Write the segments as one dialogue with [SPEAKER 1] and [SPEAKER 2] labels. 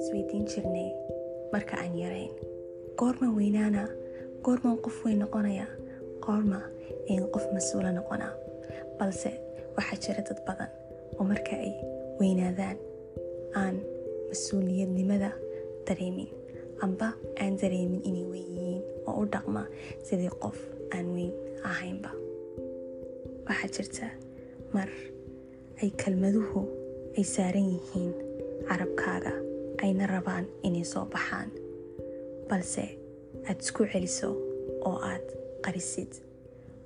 [SPEAKER 1] isweydiin jirnay marka aan yarayn goorma weynaana goormaan qof weyn noqonaya goorma ayn qof mas'uula noqonaa balse waxaa jira dad badan oo marka ay weynaadaan aan mas'uuliyadnimada dareemin amba aan dareemin inay weyn yihiin oo u dhaqma sidii qof aan weyn ahaynba. Waxaa jirta mar ay kelmaduhu ay saaran yihiin carabkaaga ayna rabaan inay soo baxaan. Balse aad isku celiso oo aad qarisid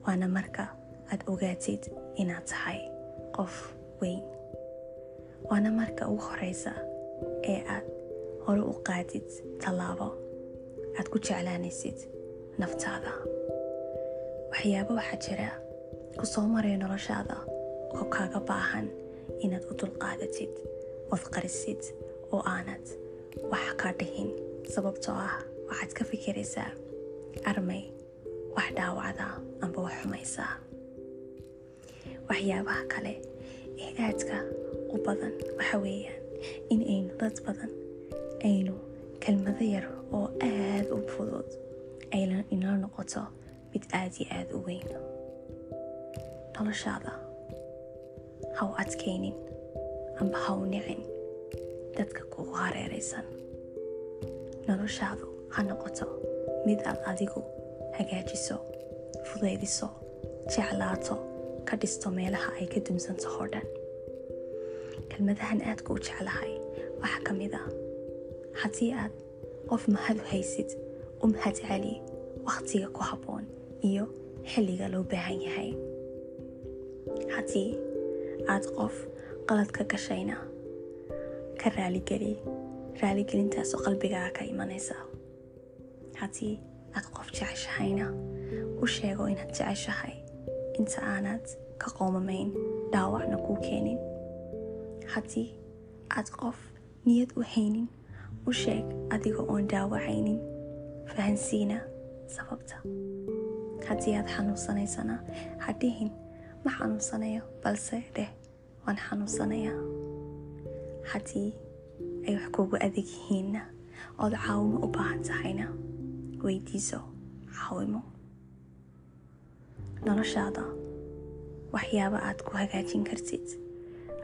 [SPEAKER 1] waana marka aad ogaatid inaad tahay qof weyn. Waana marka ugu horeysa ee aad hore u qaadid tallaabo aad ku jeclaanaysid naftaada waxyaabo waxaa jira ku soo maraya noloshaada oo kaaga baahan inaad u dulqaadatid ood qarisid oo aanad wax ka dhihin sababtoo ah waxaad ka fikiraysaa armay wax dhaawacda amba wax xumaysaa waxyaabaha kale ee aadka u badan waxa weeyaan in aynu dad badan aynu kelmado yar oo aad u fudud ayna inala noqoto mid aad iyo aad u weyn. Noloshaada ha u adkaynin amba ha u nicin dadka kugu hareeraysan noloshaadu ha noqoto mid aad adigu hagaajiso. Fudaydiso jeclaato. Ka dhisto meelaha ay ka dumsantahoo dhan kelmadahan aadka u jeclahay. Waxaa ka mid ah. Haddii aad qof mahadu haysid u mahad celi wakhtiga ku habboon iyo xilliga loo baahan yahay. Haddii aad qof qalad ka gashayna ka raaligeli raaligelintaasoo qalbigaaga ka imanaysa. Haddii aad qof jeceshahayna u sheego inaad jeceshahay inta aanad ka qoomamayn dhaawacna kuu keenin. Haddii aad qof niyad u haynin u sheeg adiga oon dhaawacaynin fahansiina sababta. Haddii aad xanuunsanaysana ha dhihin ma xanuunsanayo balse dheh waan xanuunsanayaa haddii ay wax kugu adag yihiinna ood caawimo u baahan tahayna weydiiso caawimo noloshaada waxyaaba aad ku hagaajin kartid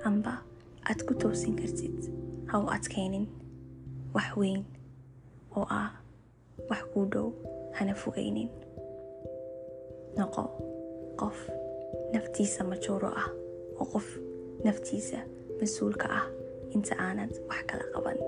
[SPEAKER 1] amba aad ku toosin kartid ha u adkaynin wax weyn oo ah wax kuu dhow hana fogaynin noqo qof naftiisa majuuro ah oo qof naftiisa mas'uulka ah inta aanad wax kala qaban